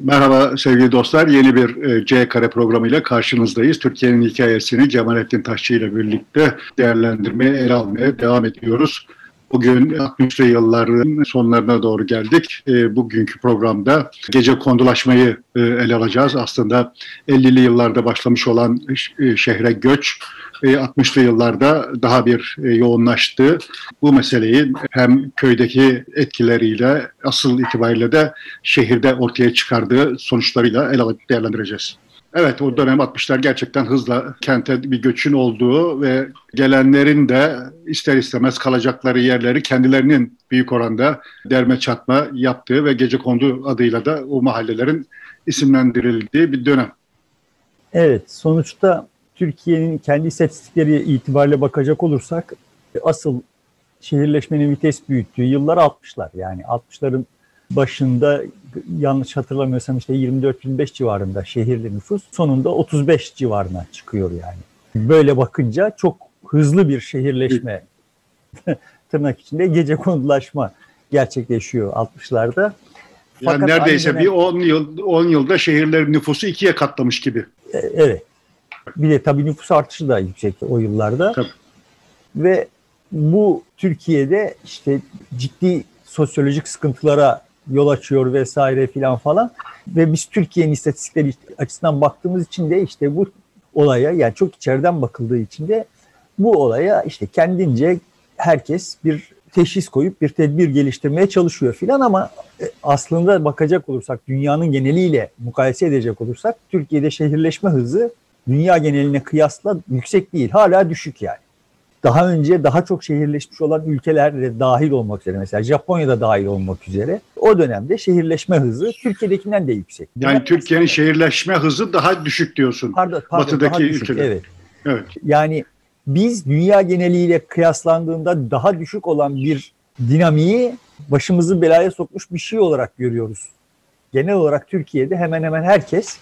Merhaba sevgili dostlar. Yeni bir e, C Kare programıyla karşınızdayız. Türkiye'nin hikayesini Cemalettin Taşçı ile birlikte değerlendirmeye, ele almaya devam ediyoruz. Bugün 60'lı yılların sonlarına doğru geldik. E, bugünkü programda gece kondulaşmayı e, ele alacağız. Aslında 50'li yıllarda başlamış olan e, şehre göç 60'lı yıllarda daha bir yoğunlaştı. Bu meseleyi hem köydeki etkileriyle asıl itibariyle de şehirde ortaya çıkardığı sonuçlarıyla ele alıp değerlendireceğiz. Evet o dönem 60'lar gerçekten hızla kente bir göçün olduğu ve gelenlerin de ister istemez kalacakları yerleri kendilerinin büyük oranda derme çatma yaptığı ve gece kondu adıyla da o mahallelerin isimlendirildiği bir dönem. Evet sonuçta Türkiye'nin kendi istatistikleri itibariyle bakacak olursak asıl şehirleşmenin vites büyüttüğü yıllar 60'lar. Yani 60'ların başında yanlış hatırlamıyorsam işte 24-25 civarında şehirli nüfus sonunda 35 civarına çıkıyor yani. Böyle bakınca çok hızlı bir şehirleşme tırnak içinde gece konulaşma gerçekleşiyor 60'larda. Yani Fakat neredeyse dönem, bir 10 yıl 10 yılda şehirlerin nüfusu ikiye katlamış gibi. E, evet. Bir de tabii nüfus artışı da yüksek o yıllarda. Tabii. Ve bu Türkiye'de işte ciddi sosyolojik sıkıntılara yol açıyor vesaire filan falan. Ve biz Türkiye'nin istatistikleri açısından baktığımız için de işte bu olaya yani çok içeriden bakıldığı için de bu olaya işte kendince herkes bir teşhis koyup bir tedbir geliştirmeye çalışıyor filan ama e, aslında bakacak olursak dünyanın geneliyle mukayese edecek olursak Türkiye'de şehirleşme hızı dünya geneline kıyasla yüksek değil. Hala düşük yani daha önce daha çok şehirleşmiş olan ülkeler de dahil olmak üzere mesela Japonya'da dahil olmak üzere o dönemde şehirleşme hızı Türkiye'dekinden de yüksek. Yani Türkiye'nin şehirleşme hızı daha düşük diyorsun. Pardon, pardon Batıdaki ülkeler. Evet. evet. Yani biz dünya geneliyle kıyaslandığında daha düşük olan bir dinamiği başımızı belaya sokmuş bir şey olarak görüyoruz. Genel olarak Türkiye'de hemen hemen herkes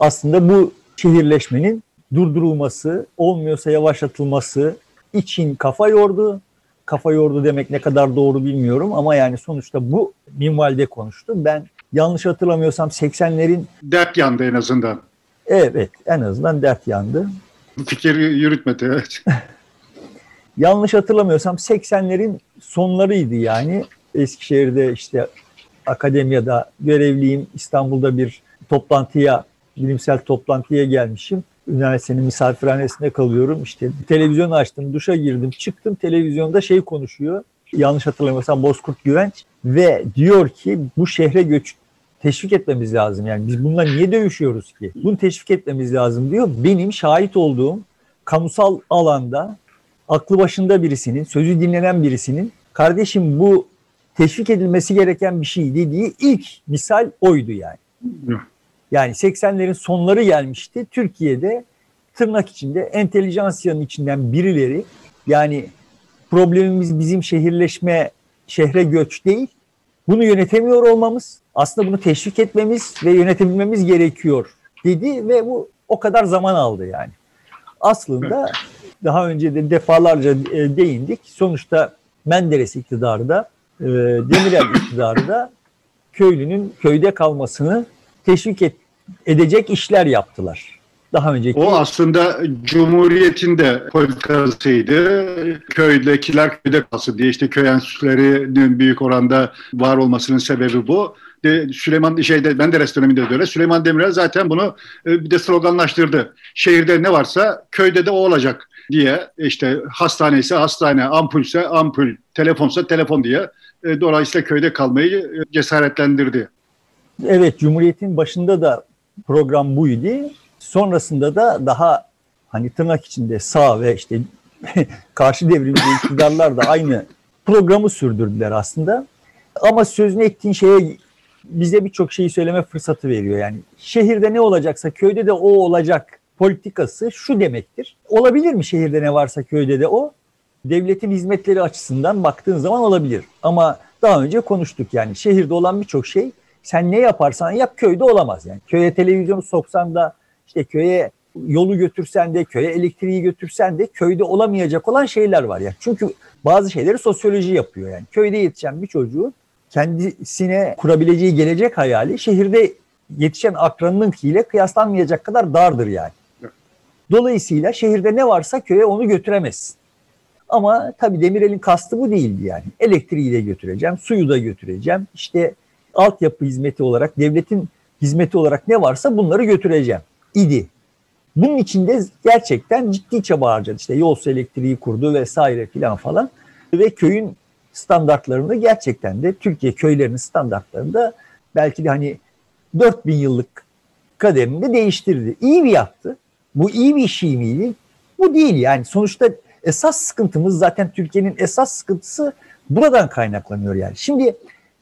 aslında bu şehirleşmenin durdurulması, olmuyorsa yavaşlatılması, için kafa yordu. Kafa yordu demek ne kadar doğru bilmiyorum ama yani sonuçta bu minvalde konuştu. Ben yanlış hatırlamıyorsam 80'lerin... Dert yandı en azından. Evet en azından dert yandı. Fikir yürütmedi evet. yanlış hatırlamıyorsam 80'lerin sonlarıydı yani. Eskişehir'de işte akademiyada görevliyim. İstanbul'da bir toplantıya, bilimsel toplantıya gelmişim üniversitenin misafirhanesinde kalıyorum. İşte televizyon açtım, duşa girdim, çıktım. Televizyonda şey konuşuyor. Yanlış hatırlamıyorsam Bozkurt Güvenç ve diyor ki bu şehre göç teşvik etmemiz lazım. Yani biz bununla niye dövüşüyoruz ki? Bunu teşvik etmemiz lazım diyor. Benim şahit olduğum kamusal alanda aklı başında birisinin, sözü dinlenen birisinin kardeşim bu teşvik edilmesi gereken bir şey dediği ilk misal oydu yani. Yani 80'lerin sonları gelmişti. Türkiye'de tırnak içinde entelijansiyanın içinden birileri yani problemimiz bizim şehirleşme, şehre göç değil. Bunu yönetemiyor olmamız, aslında bunu teşvik etmemiz ve yönetebilmemiz gerekiyor dedi ve bu o kadar zaman aldı yani. Aslında daha önce de defalarca e, değindik. Sonuçta Menderes iktidarı da, e, Demirel iktidarı da köylünün köyde kalmasını teşvik et, edecek işler yaptılar. Daha önceki O aslında Cumhuriyet'in de politikasıydı. Köydekiler köyde kalsın diye işte köy enstitülerinin büyük oranda var olmasının sebebi bu. De Süleyman şeyde Menderes döneminde de öyle. Süleyman Demirel zaten bunu e, bir de sloganlaştırdı. Şehirde ne varsa köyde de o olacak diye işte hastane ise hastane, ampulse ampul, telefonsa telefon diye e, dolayısıyla köyde kalmayı e, cesaretlendirdi. Evet, Cumhuriyet'in başında da program buydu. Sonrasında da daha hani tırnak içinde sağ ve işte karşı devrimci iktidarlar da aynı programı sürdürdüler aslında. Ama sözünü ettiğin şeye bize birçok şeyi söyleme fırsatı veriyor. Yani şehirde ne olacaksa köyde de o olacak politikası şu demektir. Olabilir mi şehirde ne varsa köyde de o? Devletin hizmetleri açısından baktığın zaman olabilir. Ama daha önce konuştuk yani şehirde olan birçok şey sen ne yaparsan yap köyde olamaz yani. Köye televizyonu soksan da işte köye yolu götürsen de köye elektriği götürsen de köyde olamayacak olan şeyler var ya. Çünkü bazı şeyleri sosyoloji yapıyor yani. Köyde yetişen bir çocuğun kendisine kurabileceği gelecek hayali şehirde yetişen akranınınkiyle kıyaslanmayacak kadar dardır yani. Dolayısıyla şehirde ne varsa köye onu götüremezsin. Ama tabii Demirel'in kastı bu değildi yani. Elektriği de götüreceğim, suyu da götüreceğim. İşte altyapı hizmeti olarak, devletin hizmeti olarak ne varsa bunları götüreceğim idi. Bunun içinde gerçekten ciddi çaba harcadı. İşte yol elektriği kurdu vesaire filan falan. Ve köyün standartlarını gerçekten de Türkiye köylerinin standartlarında belki de hani 4000 yıllık kaderinde değiştirdi. İyi mi yaptı? Bu iyi bir şey miydi? Bu değil yani. Sonuçta esas sıkıntımız zaten Türkiye'nin esas sıkıntısı buradan kaynaklanıyor yani. Şimdi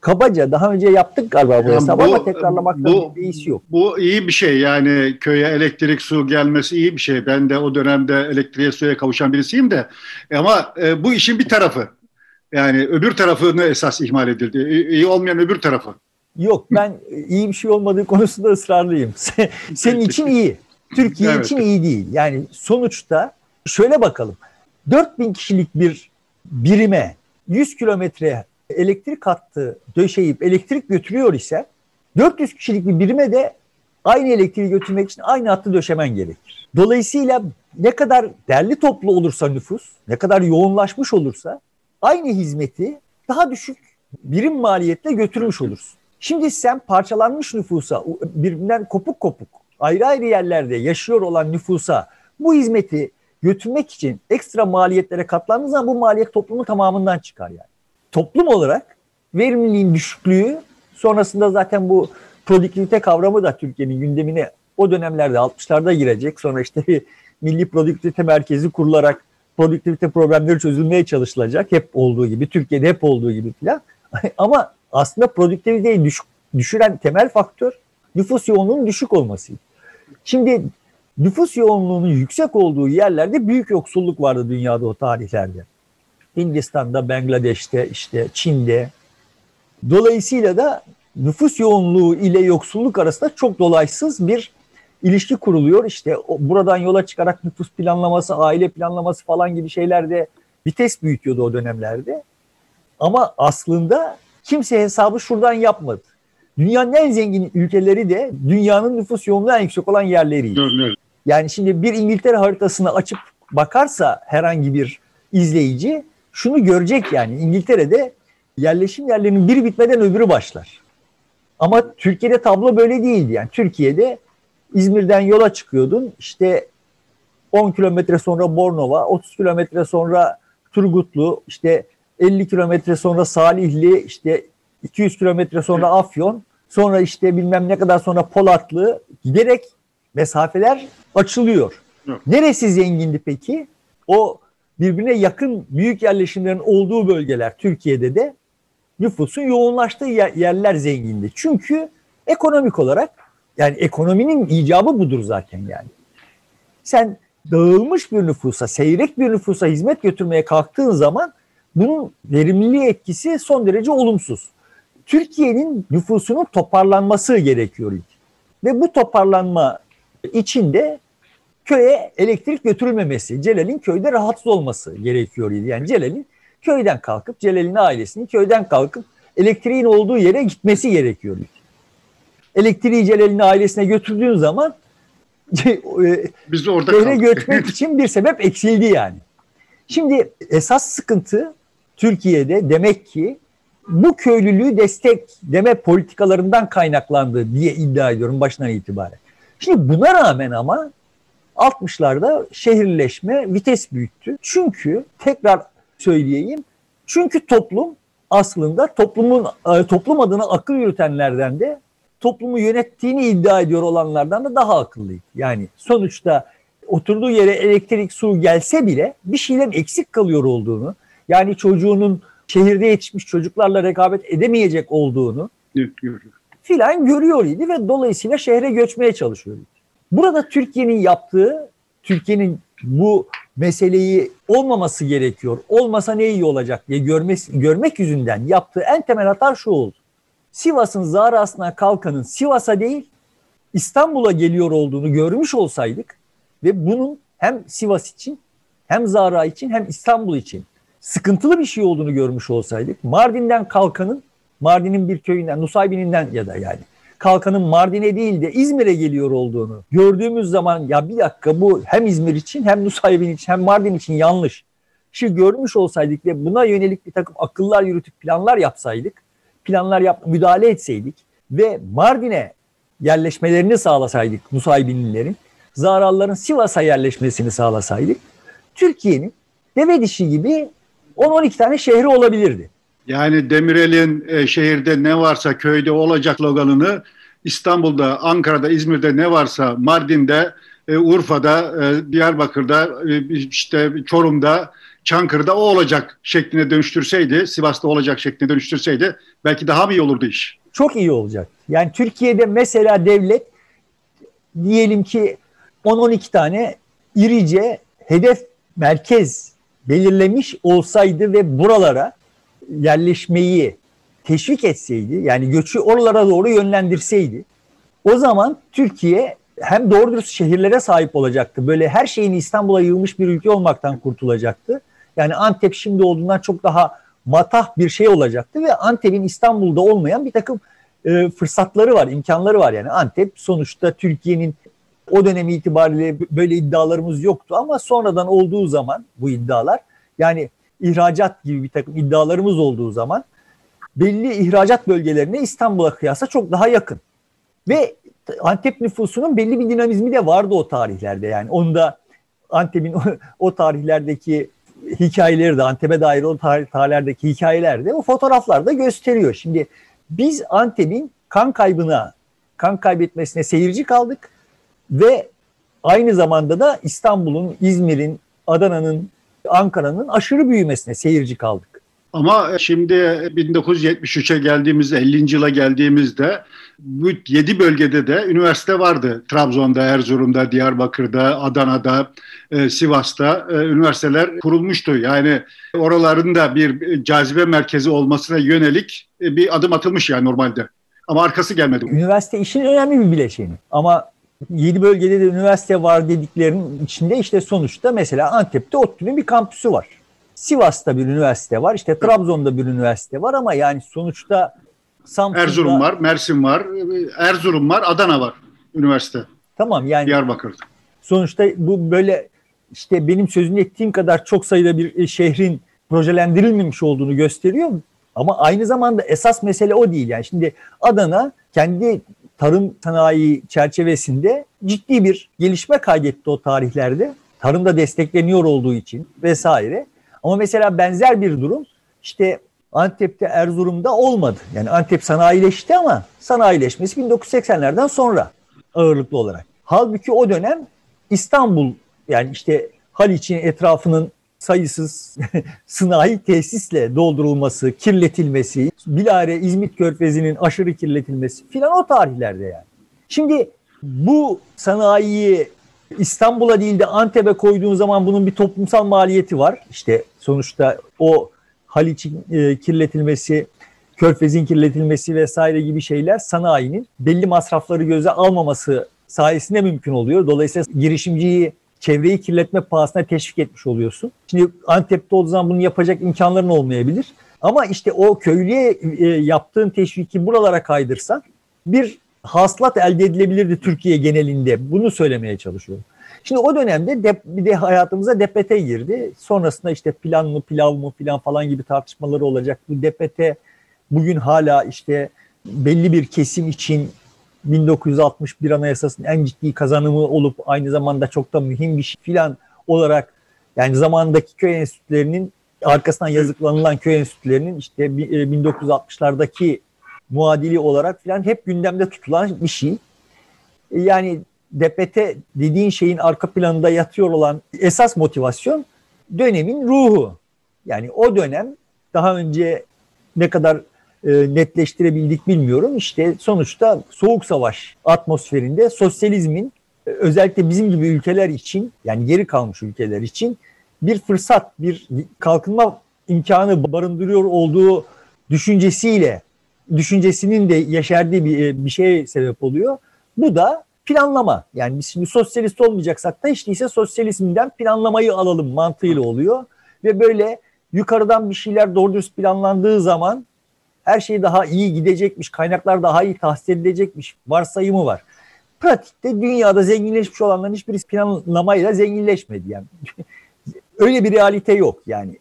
kabaca daha önce yaptık galiba bu yani hesabı ama tekrarlamakta bu, bir iyisi yok. Bu iyi bir şey yani köye elektrik su gelmesi iyi bir şey. Ben de o dönemde elektriğe suya kavuşan birisiyim de ama e, bu işin bir tarafı. Yani öbür tarafını esas ihmal edildi. İyi olmayan öbür tarafı. Yok ben iyi bir şey olmadığı konusunda ısrarlıyım. Senin için iyi. Türkiye evet. için iyi değil. Yani sonuçta şöyle bakalım. 4000 kişilik bir birime 100 kilometre elektrik hattı döşeyip elektrik götürüyor ise 400 kişilik bir birime de aynı elektriği götürmek için aynı hattı döşemen gerekir. Dolayısıyla ne kadar derli toplu olursa nüfus, ne kadar yoğunlaşmış olursa aynı hizmeti daha düşük birim maliyetle götürmüş olursun. Şimdi sen parçalanmış nüfusa, birbirinden kopuk kopuk, ayrı ayrı yerlerde yaşıyor olan nüfusa bu hizmeti götürmek için ekstra maliyetlere katlandığınız zaman bu maliyet toplumun tamamından çıkar yani. Toplum olarak verimliliğin düşüklüğü sonrasında zaten bu produktivite kavramı da Türkiye'nin gündemine o dönemlerde 60'larda girecek. Sonra işte bir milli produktivite merkezi kurularak produktivite problemleri çözülmeye çalışılacak. Hep olduğu gibi, Türkiye'de hep olduğu gibi falan. Ama aslında produktiviteyi düş, düşüren temel faktör nüfus yoğunluğunun düşük olmasıydı. Şimdi nüfus yoğunluğunun yüksek olduğu yerlerde büyük yoksulluk vardı dünyada o tarihlerde. Hindistan'da, Bangladeş'te, işte Çin'de. Dolayısıyla da nüfus yoğunluğu ile yoksulluk arasında çok dolaysız bir ilişki kuruluyor. İşte buradan yola çıkarak nüfus planlaması, aile planlaması falan gibi şeylerde vites büyütüyordu o dönemlerde. Ama aslında kimse hesabı şuradan yapmadı. Dünyanın en zengin ülkeleri de dünyanın nüfus yoğunluğu en yüksek olan yerleri. Yani şimdi bir İngiltere haritasını açıp bakarsa herhangi bir izleyici şunu görecek yani İngiltere'de yerleşim yerlerinin biri bitmeden öbürü başlar. Ama Türkiye'de tablo böyle değildi. Yani Türkiye'de İzmir'den yola çıkıyordun. İşte 10 kilometre sonra Bornova, 30 kilometre sonra Turgutlu, işte 50 kilometre sonra Salihli, işte 200 kilometre sonra Afyon, sonra işte bilmem ne kadar sonra Polatlı giderek mesafeler açılıyor. Neresi zengindi peki? O birbirine yakın büyük yerleşimlerin olduğu bölgeler Türkiye'de de nüfusun yoğunlaştığı yerler zengindi. Çünkü ekonomik olarak yani ekonominin icabı budur zaten yani. Sen dağılmış bir nüfusa, seyrek bir nüfusa hizmet götürmeye kalktığın zaman bunun verimliliği etkisi son derece olumsuz. Türkiye'nin nüfusunun toparlanması gerekiyor. Ve bu toparlanma içinde köye elektrik götürülmemesi, Celal'in köyde rahatsız olması gerekiyor idi. Yani Celal'in köyden kalkıp, Celal'in ailesinin köyden kalkıp elektriğin olduğu yere gitmesi gerekiyor. Elektriği Celal'in ailesine götürdüğün zaman biz orada şehre götürmek için bir sebep eksildi yani. Şimdi esas sıkıntı Türkiye'de demek ki bu köylülüğü destekleme politikalarından kaynaklandı diye iddia ediyorum başından itibaren. Şimdi buna rağmen ama 60'larda şehirleşme vites büyüttü. Çünkü tekrar söyleyeyim. Çünkü toplum aslında toplumun e, toplum adına akıl yürütenlerden de toplumu yönettiğini iddia ediyor olanlardan da daha akıllıydı. Yani sonuçta oturduğu yere elektrik, su gelse bile bir şeylerin eksik kalıyor olduğunu, yani çocuğunun şehirde yetişmiş çocuklarla rekabet edemeyecek olduğunu filan görüyor idi ve dolayısıyla şehre göçmeye çalışıyor. Burada Türkiye'nin yaptığı, Türkiye'nin bu meseleyi olmaması gerekiyor, olmasa ne iyi olacak diye görmesi, görmek yüzünden yaptığı en temel hata şu oldu. Sivas'ın zarasına kalkanın Sivas'a değil İstanbul'a geliyor olduğunu görmüş olsaydık ve bunun hem Sivas için hem Zara için hem İstanbul için sıkıntılı bir şey olduğunu görmüş olsaydık Mardin'den kalkanın Mardin'in bir köyünden Nusaybin'inden ya da yani kalkanın Mardin'e değil de İzmir'e geliyor olduğunu gördüğümüz zaman ya bir dakika bu hem İzmir için hem Nusaybin için hem Mardin için yanlış. Şu görmüş olsaydık ve buna yönelik bir takım akıllar yürütüp planlar yapsaydık, planlar yap müdahale etseydik ve Mardin'e yerleşmelerini sağlasaydık Nusaybinlilerin, Zaralların Sivas'a yerleşmesini sağlasaydık, Türkiye'nin deve dişi gibi 10-12 tane şehri olabilirdi. Yani Demirel'in e, şehirde ne varsa köyde olacak sloganını İstanbul'da, Ankara'da, İzmir'de ne varsa Mardin'de, e, Urfa'da, e, Diyarbakır'da, e, işte Çorum'da, Çankırı'da o olacak şekline dönüştürseydi, Sivas'ta olacak şekline dönüştürseydi belki daha mı iyi olurdu iş? Çok iyi olacak. Yani Türkiye'de mesela devlet diyelim ki 10-12 tane irice hedef merkez belirlemiş olsaydı ve buralara yerleşmeyi teşvik etseydi yani göçü oralara doğru yönlendirseydi o zaman Türkiye hem doğru dürüst şehirlere sahip olacaktı. Böyle her şeyini İstanbul'a yığılmış bir ülke olmaktan kurtulacaktı. Yani Antep şimdi olduğundan çok daha matah bir şey olacaktı ve Antep'in İstanbul'da olmayan bir takım e, fırsatları var, imkanları var. Yani Antep sonuçta Türkiye'nin o dönemi itibariyle böyle iddialarımız yoktu ama sonradan olduğu zaman bu iddialar yani ihracat gibi bir takım iddialarımız olduğu zaman belli ihracat bölgelerine İstanbul'a kıyasla çok daha yakın. Ve Antep nüfusunun belli bir dinamizmi de vardı o tarihlerde. Yani onda Antep'in o, tarihlerdeki hikayeleri de Antep'e dair o tarih, tarihlerdeki hikayeler de o fotoğraflarda gösteriyor. Şimdi biz Antep'in kan kaybına, kan kaybetmesine seyirci kaldık ve aynı zamanda da İstanbul'un, İzmir'in, Adana'nın, Ankara'nın aşırı büyümesine seyirci kaldık. Ama şimdi 1973'e geldiğimizde, 50. yıla geldiğimizde bu 7 bölgede de üniversite vardı. Trabzon'da, Erzurum'da, Diyarbakır'da, Adana'da, e, Sivas'ta e, üniversiteler kurulmuştu. Yani oraların da bir cazibe merkezi olmasına yönelik e, bir adım atılmış yani normalde. Ama arkası gelmedi. Üniversite işin önemli bir bileşeni. Ama 7 bölgede de üniversite var dediklerinin içinde işte sonuçta mesela Antep'te ODTÜ'nün bir kampüsü var. Sivas'ta bir üniversite var. işte Trabzon'da bir üniversite var ama yani sonuçta Samsun'da... Erzurum var, Mersin var, Erzurum var, Adana var üniversite. Tamam yani Diyarbakır'da. Sonuçta bu böyle işte benim sözünü ettiğim kadar çok sayıda bir e, şehrin projelendirilmemiş olduğunu gösteriyor. Ama aynı zamanda esas mesele o değil. Yani şimdi Adana kendi tarım sanayi çerçevesinde ciddi bir gelişme kaydetti o tarihlerde. Tarımda destekleniyor olduğu için vesaire. Ama mesela benzer bir durum işte Antep'te Erzurum'da olmadı. Yani Antep sanayileşti ama sanayileşmesi 1980'lerden sonra ağırlıklı olarak. Halbuki o dönem İstanbul yani işte Haliç'in etrafının sayısız sınai tesisle doldurulması, kirletilmesi, bilare İzmit Körfezi'nin aşırı kirletilmesi filan o tarihlerde yani. Şimdi bu sanayiyi İstanbul'a değil de Antep'e koyduğun zaman bunun bir toplumsal maliyeti var. İşte sonuçta o Haliç'in e, kirletilmesi, Körfez'in kirletilmesi vesaire gibi şeyler sanayinin belli masrafları göze almaması sayesinde mümkün oluyor. Dolayısıyla girişimciyi çevreyi kirletme pahasına teşvik etmiş oluyorsun. Şimdi Antep'te olduğu zaman bunu yapacak imkanların olmayabilir. Ama işte o köylüye e, yaptığın teşviki buralara kaydırsan bir hasılat elde edilebilirdi Türkiye genelinde. Bunu söylemeye çalışıyorum. Şimdi o dönemde de, bir de hayatımıza DPT girdi. Sonrasında işte plan mı pilav mı filan falan gibi tartışmaları olacak. Bu DPT bugün hala işte belli bir kesim için 1961 Anayasası'nın en ciddi kazanımı olup aynı zamanda çok da mühim bir şey filan olarak yani zamandaki köy enstitülerinin arkasından yazıklanılan köy enstitülerinin işte 1960'lardaki e, muadili olarak filan hep gündemde tutulan bir şey. E, yani DPT dediğin şeyin arka planında yatıyor olan esas motivasyon dönemin ruhu. Yani o dönem daha önce ne kadar e, netleştirebildik bilmiyorum. İşte sonuçta soğuk savaş atmosferinde sosyalizmin e, özellikle bizim gibi ülkeler için yani geri kalmış ülkeler için bir fırsat, bir kalkınma imkanı barındırıyor olduğu düşüncesiyle düşüncesinin de yeşerdiği bir, e, bir şey sebep oluyor. Bu da planlama. Yani biz şimdi sosyalist olmayacaksak da hiç değilse sosyalizmden planlamayı alalım mantığıyla oluyor. Ve böyle yukarıdan bir şeyler doğru düz planlandığı zaman Her şey daha iyi gidecekmiş, kaynaklar daha iyi tahsis edilecekmiş varsayımı var. Pratikte dünyada zenginleşmiş olanların hiçbirisi planlamayla zenginleşmedi yani. Öyle bir realite yok yani.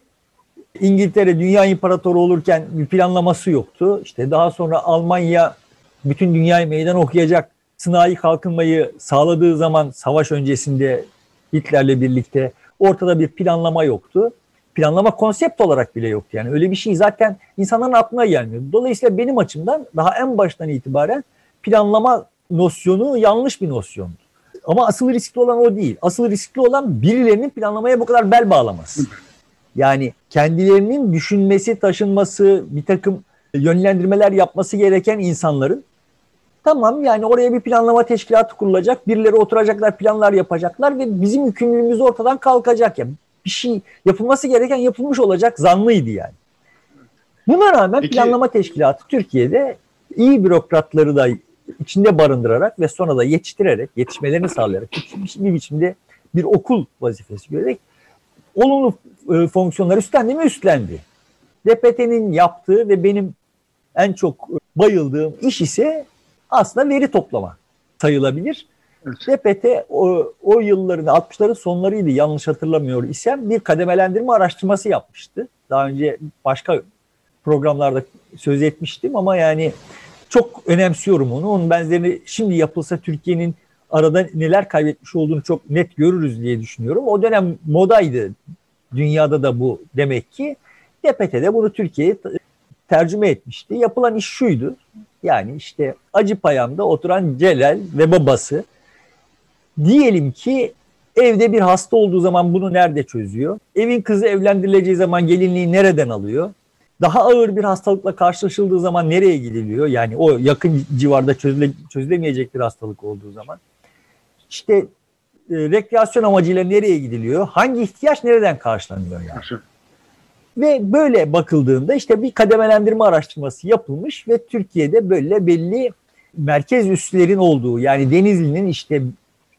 İngiltere dünya imparatoru olurken bir planlaması yoktu. İşte daha sonra Almanya bütün dünyayı meydan okuyacak sınai kalkınmayı sağladığı zaman savaş öncesinde Hitler'le birlikte ortada bir planlama yoktu. Planlama konsept olarak bile yoktu. Yani öyle bir şey zaten insanların aklına gelmiyor. Dolayısıyla benim açımdan daha en baştan itibaren planlama nosyonu yanlış bir nosyondu. Ama asıl riskli olan o değil. Asıl riskli olan birilerinin planlamaya bu kadar bel bağlaması. Yani kendilerinin düşünmesi, taşınması, bir takım yönlendirmeler yapması gereken insanların tamam yani oraya bir planlama teşkilatı kurulacak, birileri oturacaklar, planlar yapacaklar ve bizim yükümlülüğümüz ortadan kalkacak. Yani bir şey yapılması gereken yapılmış olacak zannıydı yani. Buna rağmen Peki, planlama teşkilatı Türkiye'de iyi bürokratları da içinde barındırarak ve sonra da yetiştirerek, yetişmelerini sağlayarak bir biçimde bir okul vazifesi görerek olumlu e, fonksiyonlar üstlendi mi üstlendi. DPT'nin yaptığı ve benim en çok bayıldığım iş ise aslında veri toplama sayılabilir. Evet. DPT o, o yılların 60'ların sonlarıydı yanlış hatırlamıyor isem bir kademelendirme araştırması yapmıştı. Daha önce başka programlarda söz etmiştim ama yani çok önemsiyorum onu. Onun benzerini şimdi yapılsa Türkiye'nin arada neler kaybetmiş olduğunu çok net görürüz diye düşünüyorum. O dönem modaydı. Dünyada da bu demek ki. DPT de bunu Türkiye'ye tercüme etmişti. Yapılan iş şuydu. Yani işte Acıpayam'da oturan Celal ve babası diyelim ki evde bir hasta olduğu zaman bunu nerede çözüyor? Evin kızı evlendirileceği zaman gelinliği nereden alıyor? Daha ağır bir hastalıkla karşılaşıldığı zaman nereye gidiliyor? Yani o yakın civarda çözüle, çözülemeyecek bir hastalık olduğu zaman. İşte e, rekreasyon amacıyla nereye gidiliyor? Hangi ihtiyaç nereden karşılanıyor yani? Ve böyle bakıldığında işte bir kademelendirme araştırması yapılmış ve Türkiye'de böyle belli merkez üslerin olduğu yani Denizli'nin işte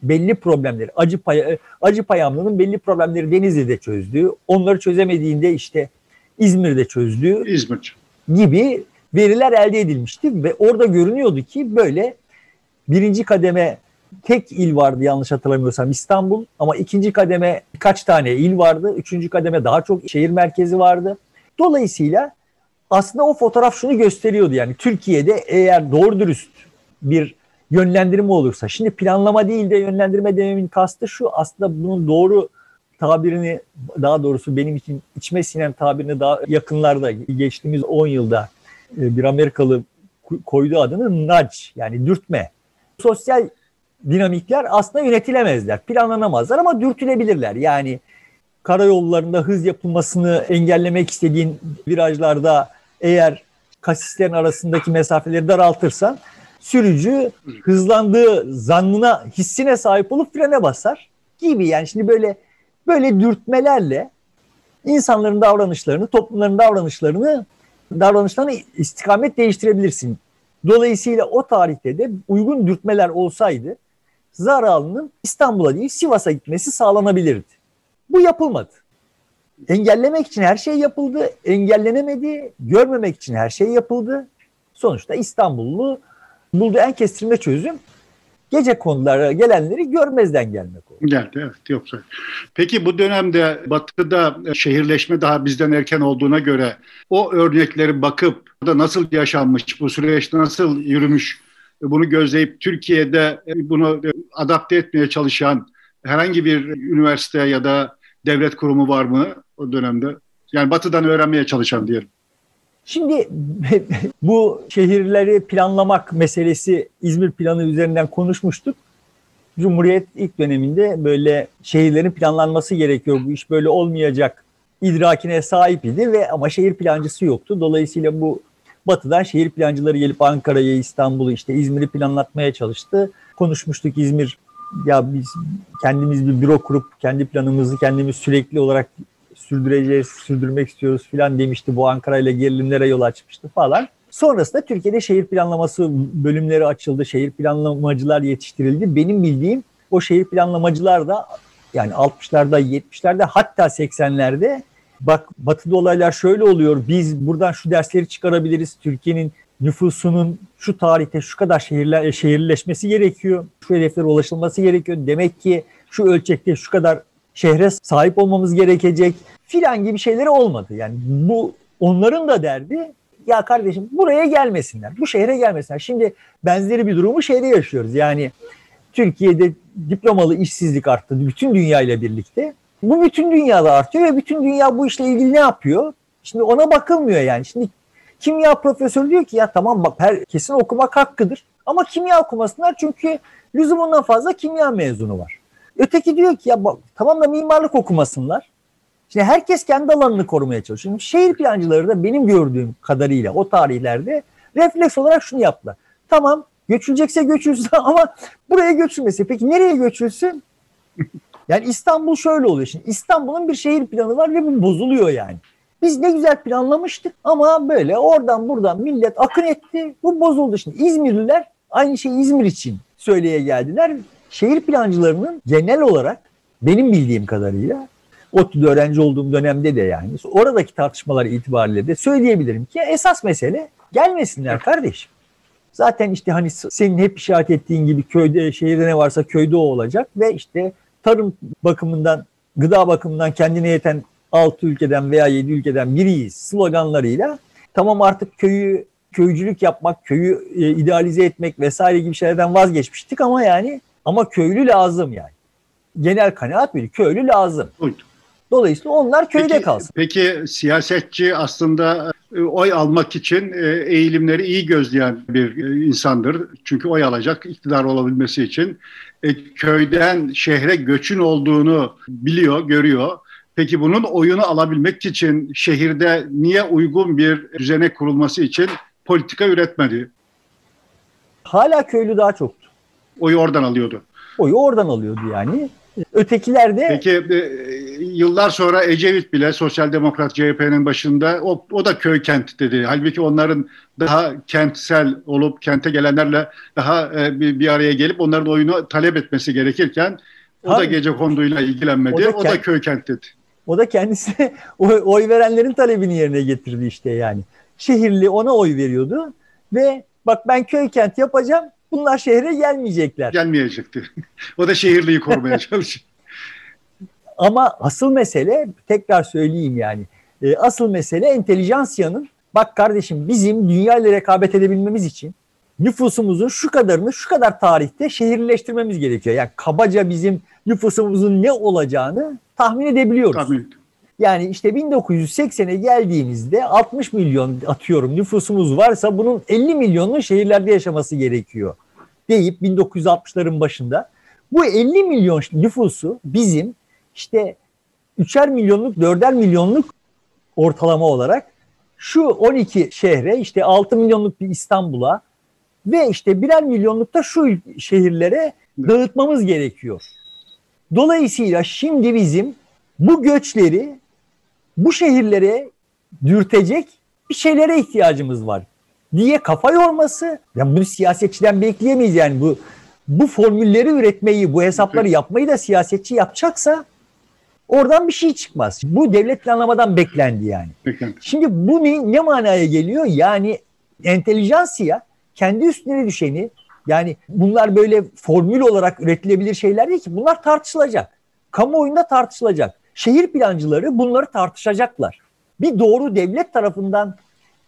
belli problemleri acı pay acı payamlının belli problemleri Denizli'de çözdüğü, onları çözemediğinde işte İzmir'de çözdüğü İzmir gibi veriler elde edilmişti ve orada görünüyordu ki böyle birinci kademe tek il vardı yanlış hatırlamıyorsam İstanbul ama ikinci kademe birkaç tane il vardı. Üçüncü kademe daha çok şehir merkezi vardı. Dolayısıyla aslında o fotoğraf şunu gösteriyordu yani Türkiye'de eğer doğru dürüst bir yönlendirme olursa şimdi planlama değil de yönlendirme dememin kastı şu aslında bunun doğru tabirini daha doğrusu benim için içme sinem tabirini daha yakınlarda geçtiğimiz 10 yılda e, bir Amerikalı koyduğu adını nudge yani dürtme. Sosyal dinamikler aslında yönetilemezler, planlanamazlar ama dürtülebilirler. Yani karayollarında hız yapılmasını engellemek istediğin virajlarda eğer kasislerin arasındaki mesafeleri daraltırsan sürücü hızlandığı zannına, hissine sahip olup frene basar gibi. Yani şimdi böyle böyle dürtmelerle insanların davranışlarını, toplumların davranışlarını davranışlarını istikamet değiştirebilirsin. Dolayısıyla o tarihte de uygun dürtmeler olsaydı Zaralı'nın İstanbul'a değil Sivas'a gitmesi sağlanabilirdi. Bu yapılmadı. Engellemek için her şey yapıldı, engellenemedi. Görmemek için her şey yapıldı. Sonuçta İstanbullu bulduğu en kestirme çözüm gece konulara gelenleri görmezden gelmek oldu. Geldi evet yoksa. Peki bu dönemde batıda şehirleşme daha bizden erken olduğuna göre o örnekleri bakıp da nasıl yaşanmış, bu süreç nasıl yürümüş bunu gözleyip Türkiye'de bunu adapte etmeye çalışan herhangi bir üniversite ya da devlet kurumu var mı o dönemde? Yani batıdan öğrenmeye çalışan diyelim. Şimdi bu şehirleri planlamak meselesi İzmir planı üzerinden konuşmuştuk. Cumhuriyet ilk döneminde böyle şehirlerin planlanması gerekiyor. Bu iş böyle olmayacak idrakine sahip idi ve ama şehir plancısı yoktu. Dolayısıyla bu batıdan şehir plancıları gelip Ankara'yı, İstanbul'u, işte İzmir'i planlatmaya çalıştı. Konuşmuştuk İzmir ya biz kendimiz bir büro kurup kendi planımızı kendimiz sürekli olarak sürdüreceğiz, sürdürmek istiyoruz filan demişti. Bu Ankara ile gerilimlere yol açmıştı falan. Sonrasında Türkiye'de şehir planlaması bölümleri açıldı. Şehir planlamacılar yetiştirildi. Benim bildiğim o şehir planlamacılar da yani 60'larda, 70'lerde hatta 80'lerde bak batıda olaylar şöyle oluyor. Biz buradan şu dersleri çıkarabiliriz. Türkiye'nin nüfusunun şu tarihte şu kadar şehirler şehirleşmesi gerekiyor. Şu hedeflere ulaşılması gerekiyor. Demek ki şu ölçekte şu kadar şehre sahip olmamız gerekecek filan gibi şeyleri olmadı. Yani bu onların da derdi ya kardeşim buraya gelmesinler. Bu şehre gelmesinler. Şimdi benzeri bir durumu şeyde yaşıyoruz. Yani Türkiye'de diplomalı işsizlik arttı bütün dünya ile birlikte. Bu bütün dünyada artıyor ve bütün dünya bu işle ilgili ne yapıyor? Şimdi ona bakılmıyor yani. Şimdi kimya profesörü diyor ki ya tamam bak herkesin okumak hakkıdır. Ama kimya okumasınlar çünkü lüzumundan fazla kimya mezunu var. Öteki diyor ki ya bak, tamam da mimarlık okumasınlar. Şimdi herkes kendi alanını korumaya çalışıyor. Şimdi şehir plancıları da benim gördüğüm kadarıyla o tarihlerde refleks olarak şunu yaptılar. Tamam göçülecekse göçülsün ama buraya göçülmesi. Peki nereye göçülsün? Yani İstanbul şöyle oluyor. Şimdi İstanbul'un bir şehir planı var ve bu bozuluyor yani. Biz ne güzel planlamıştık ama böyle oradan buradan millet akın etti. Bu bozuldu şimdi. İzmirliler aynı şeyi İzmir için söyleye geldiler. Şehir plancılarının genel olarak benim bildiğim kadarıyla ODTÜ'de öğrenci olduğum dönemde de yani oradaki tartışmalar itibariyle de söyleyebilirim ki esas mesele gelmesinler kardeşim. Zaten işte hani senin hep işaret ettiğin gibi köyde, şehirde ne varsa köyde o olacak ve işte tarım bakımından, gıda bakımından kendine yeten 6 ülkeden veya 7 ülkeden biriyiz sloganlarıyla tamam artık köyü köycülük yapmak, köyü e, idealize etmek vesaire gibi şeylerden vazgeçmiştik ama yani ama köylü lazım yani. Genel kanaat bir köylü lazım. Buydu. Dolayısıyla onlar köyde peki, kalsın. Peki siyasetçi aslında e, oy almak için e, eğilimleri iyi gözleyen bir e, insandır. Çünkü oy alacak iktidar olabilmesi için. Köyden şehre göçün olduğunu biliyor, görüyor. Peki bunun oyunu alabilmek için şehirde niye uygun bir düzene kurulması için politika üretmedi? Hala köylü daha çoktu. Oyu oradan alıyordu. Oyu oradan alıyordu yani. Ötekiler de... Peki e, yıllar sonra Ecevit bile Sosyal Demokrat CHP'nin başında o, o da köy kent dedi. Halbuki onların daha kentsel olup kente gelenlerle daha e, bir, bir araya gelip onların oyunu talep etmesi gerekirken o Tabii. da gece konduyla ilgilenmedi. O da, o da köy kent dedi. O da kendisi oy, oy verenlerin talebini yerine getirdi işte yani. Şehirli ona oy veriyordu ve bak ben köy kent yapacağım bunlar şehre gelmeyecekler. Gelmeyecekti. o da şehirliyi korumaya çalışıyor. Ama asıl mesele tekrar söyleyeyim yani. E, asıl mesele entelijansiyanın bak kardeşim bizim dünya ile rekabet edebilmemiz için nüfusumuzun şu kadarını şu kadar tarihte şehirleştirmemiz gerekiyor. Yani kabaca bizim nüfusumuzun ne olacağını tahmin edebiliyoruz. Tahmin. Yani işte 1980'e geldiğimizde 60 milyon atıyorum nüfusumuz varsa bunun 50 milyonun şehirlerde yaşaması gerekiyor deyip 1960'ların başında bu 50 milyon nüfusu bizim işte 3'er milyonluk 4'er milyonluk ortalama olarak şu 12 şehre işte 6 milyonluk bir İstanbul'a ve işte birer milyonluk da şu şehirlere dağıtmamız gerekiyor. Dolayısıyla şimdi bizim bu göçleri bu şehirlere dürtecek bir şeylere ihtiyacımız var diye kafa yorması. Ya bunu siyasetçiden bekleyemeyiz yani bu bu formülleri üretmeyi, bu hesapları yapmayı da siyasetçi yapacaksa oradan bir şey çıkmaz. Bu devlet planlamadan beklendi yani. Şimdi bu ne, ne manaya geliyor? Yani entelijansiya kendi üstüne düşeni yani bunlar böyle formül olarak üretilebilir şeyler değil ki. Bunlar tartışılacak. Kamuoyunda tartışılacak. Şehir plancıları bunları tartışacaklar. Bir doğru devlet tarafından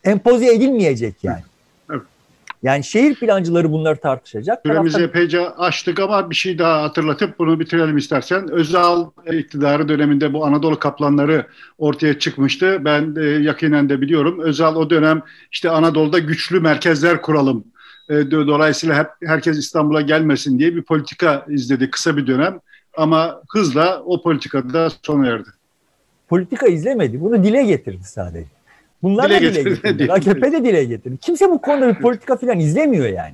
empoze edilmeyecek yani. Yani şehir plancıları bunları tartışacak. Süremizi Taraftan... epeyce açtık ama bir şey daha hatırlatıp bunu bitirelim istersen. Özal iktidarı döneminde bu Anadolu kaplanları ortaya çıkmıştı. Ben e, yakinen de biliyorum. Özal o dönem işte Anadolu'da güçlü merkezler kuralım. E, dolayısıyla hep herkes İstanbul'a gelmesin diye bir politika izledi kısa bir dönem. Ama hızla o politikada sona erdi. Politika izlemedi. Bunu dile getirdi sadece. Bunlar dile da dile getirdi. AKP de dile getirdi. Kimse bu konuda bir politika falan izlemiyor yani.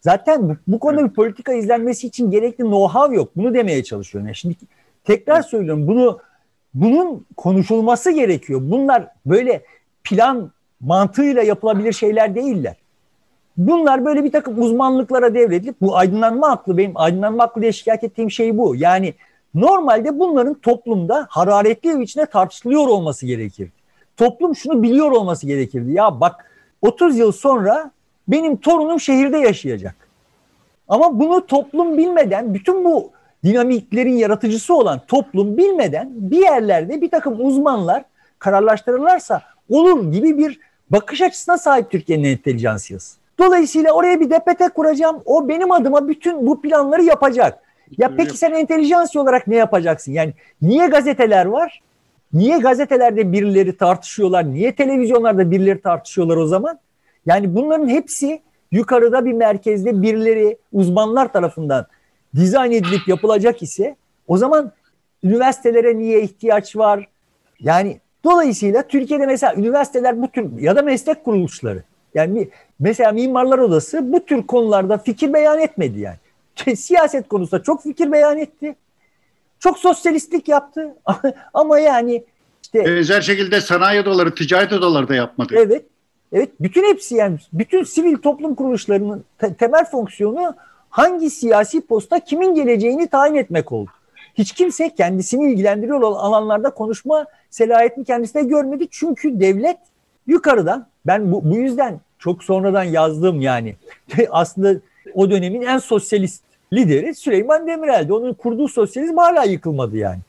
Zaten bu, bu konuda bir politika izlenmesi için gerekli know-how yok. Bunu demeye çalışıyorum. Yani şimdi tekrar söylüyorum bunu bunun konuşulması gerekiyor. Bunlar böyle plan mantığıyla yapılabilir şeyler değiller. Bunlar böyle bir takım uzmanlıklara devredilip bu aydınlanma aklı benim aydınlanma aklı diye şikayet ettiğim şey bu. Yani Normalde bunların toplumda hararetli bir içinde tartışılıyor olması gerekir. Toplum şunu biliyor olması gerekirdi. Ya bak 30 yıl sonra benim torunum şehirde yaşayacak. Ama bunu toplum bilmeden bütün bu dinamiklerin yaratıcısı olan toplum bilmeden bir yerlerde bir takım uzmanlar kararlaştırırlarsa olur gibi bir bakış açısına sahip Türkiye'nin entelijansiyası. Dolayısıyla oraya bir DPT kuracağım. O benim adıma bütün bu planları yapacak. Ya peki sen entelijansiya olarak ne yapacaksın? Yani niye gazeteler var? Niye gazetelerde birileri tartışıyorlar? Niye televizyonlarda birileri tartışıyorlar o zaman? Yani bunların hepsi yukarıda bir merkezde birileri uzmanlar tarafından dizayn edilip yapılacak ise o zaman üniversitelere niye ihtiyaç var? Yani dolayısıyla Türkiye'de mesela üniversiteler bu tür ya da meslek kuruluşları yani mesela Mimarlar Odası bu tür konularda fikir beyan etmedi yani. Siyaset konusunda çok fikir beyan etti. Çok sosyalistlik yaptı. Ama yani işte benzer şekilde sanayi odaları, ticaret odaları da yapmadı. Evet. Evet, bütün hepsi yani bütün sivil toplum kuruluşlarının te- temel fonksiyonu hangi siyasi posta kimin geleceğini tayin etmek oldu. Hiç kimse kendisini ilgilendiriyor olan alanlarda konuşma selahiyetini kendisine görmedi. Çünkü devlet yukarıdan ben bu, bu yüzden çok sonradan yazdım yani. Aslında o dönemin en sosyalist lideri Süleyman Demirel'di. Onun kurduğu sosyalizm hala yıkılmadı yani.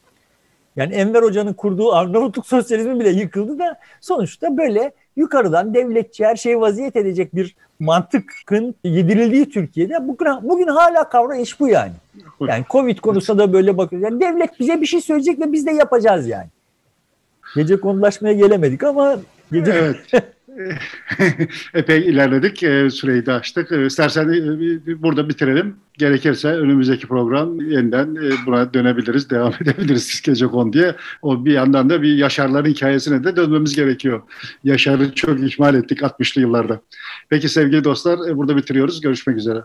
Yani Enver Hoca'nın kurduğu Arnavutluk sosyalizmi bile yıkıldı da sonuçta böyle yukarıdan devletçi her şeyi vaziyet edecek bir mantıkın yedirildiği Türkiye'de bugün, bugün hala kavra iş bu yani. Yani Covid konusunda da böyle bakıyoruz. Yani devlet bize bir şey söyleyecek ve biz de yapacağız yani. Gece konulaşmaya gelemedik ama. Evet. Epey ilerledik. E, süreyi de açtık. E, istersen e, burada bitirelim. Gerekirse önümüzdeki program yeniden buna dönebiliriz, devam edebiliriz gece konu diye. O bir yandan da bir Yaşarların hikayesine de dönmemiz gerekiyor. Yaşar'ı çok ihmal ettik 60'lı yıllarda. Peki sevgili dostlar burada bitiriyoruz. Görüşmek üzere.